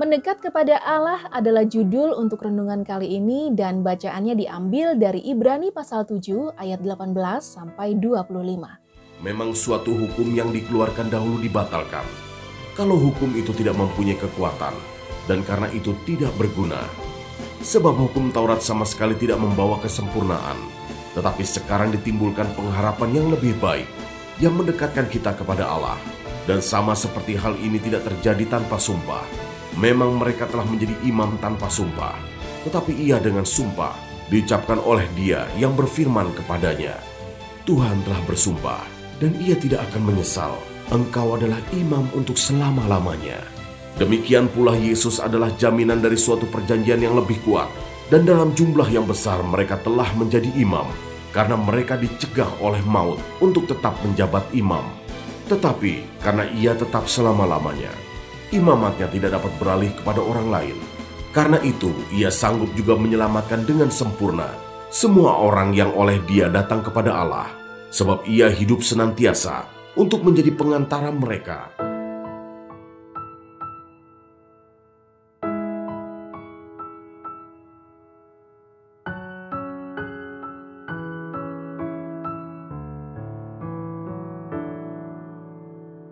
Mendekat kepada Allah adalah judul untuk renungan kali ini dan bacaannya diambil dari Ibrani pasal 7 ayat 18 sampai 25. Memang suatu hukum yang dikeluarkan dahulu dibatalkan. Kalau hukum itu tidak mempunyai kekuatan dan karena itu tidak berguna. Sebab hukum Taurat sama sekali tidak membawa kesempurnaan, tetapi sekarang ditimbulkan pengharapan yang lebih baik yang mendekatkan kita kepada Allah. Dan sama seperti hal ini tidak terjadi tanpa sumpah, Memang mereka telah menjadi imam tanpa sumpah, tetapi ia dengan sumpah diucapkan oleh dia yang berfirman kepadanya, Tuhan telah bersumpah dan ia tidak akan menyesal. Engkau adalah imam untuk selama-lamanya. Demikian pula Yesus adalah jaminan dari suatu perjanjian yang lebih kuat. Dan dalam jumlah yang besar mereka telah menjadi imam karena mereka dicegah oleh maut untuk tetap menjabat imam. Tetapi karena ia tetap selama-lamanya, imamatnya tidak dapat beralih kepada orang lain. Karena itu, ia sanggup juga menyelamatkan dengan sempurna semua orang yang oleh dia datang kepada Allah, sebab ia hidup senantiasa untuk menjadi pengantara mereka.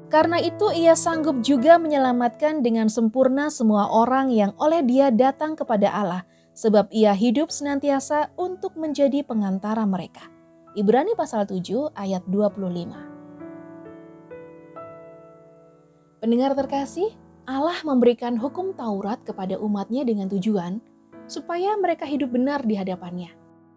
Karena itu ia sanggup juga menyelamatkan dengan sempurna semua orang yang oleh dia datang kepada Allah, sebab ia hidup senantiasa untuk menjadi pengantara mereka. Ibrani pasal 7 ayat 25. Pendengar terkasih, Allah memberikan hukum Taurat kepada umatnya dengan tujuan supaya mereka hidup benar di hadapannya.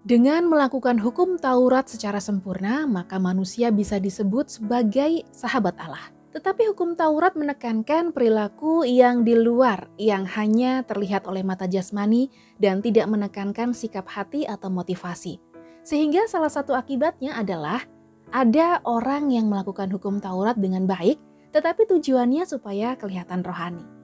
Dengan melakukan hukum Taurat secara sempurna, maka manusia bisa disebut sebagai sahabat Allah. Tetapi hukum Taurat menekankan perilaku yang di luar, yang hanya terlihat oleh mata jasmani dan tidak menekankan sikap hati atau motivasi. Sehingga salah satu akibatnya adalah ada orang yang melakukan hukum Taurat dengan baik, tetapi tujuannya supaya kelihatan rohani.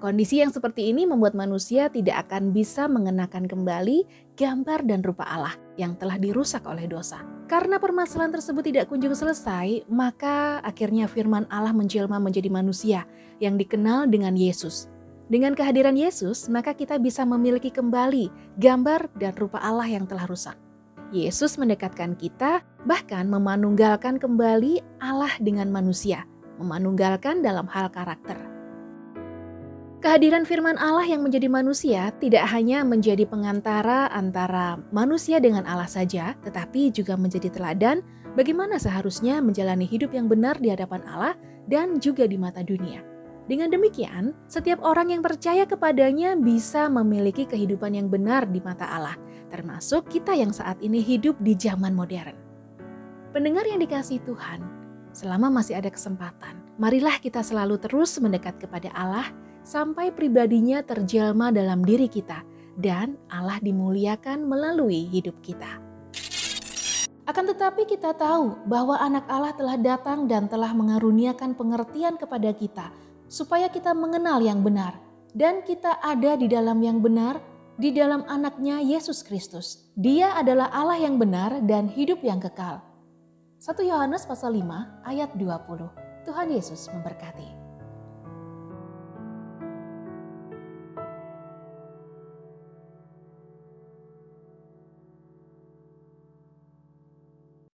Kondisi yang seperti ini membuat manusia tidak akan bisa mengenakan kembali gambar dan rupa Allah yang telah dirusak oleh dosa. Karena permasalahan tersebut tidak kunjung selesai, maka akhirnya firman Allah menjelma menjadi manusia yang dikenal dengan Yesus. Dengan kehadiran Yesus, maka kita bisa memiliki kembali gambar dan rupa Allah yang telah rusak. Yesus mendekatkan kita, bahkan memanunggalkan kembali Allah dengan manusia, memanunggalkan dalam hal karakter. Kehadiran firman Allah yang menjadi manusia tidak hanya menjadi pengantara antara manusia dengan Allah saja, tetapi juga menjadi teladan bagaimana seharusnya menjalani hidup yang benar di hadapan Allah dan juga di mata dunia. Dengan demikian, setiap orang yang percaya kepadanya bisa memiliki kehidupan yang benar di mata Allah, termasuk kita yang saat ini hidup di zaman modern. Pendengar yang dikasih Tuhan, selama masih ada kesempatan, marilah kita selalu terus mendekat kepada Allah sampai pribadinya terjelma dalam diri kita dan Allah dimuliakan melalui hidup kita. Akan tetapi kita tahu bahwa anak Allah telah datang dan telah mengaruniakan pengertian kepada kita supaya kita mengenal yang benar dan kita ada di dalam yang benar di dalam anaknya Yesus Kristus. Dia adalah Allah yang benar dan hidup yang kekal. 1 Yohanes pasal 5 ayat 20. Tuhan Yesus memberkati.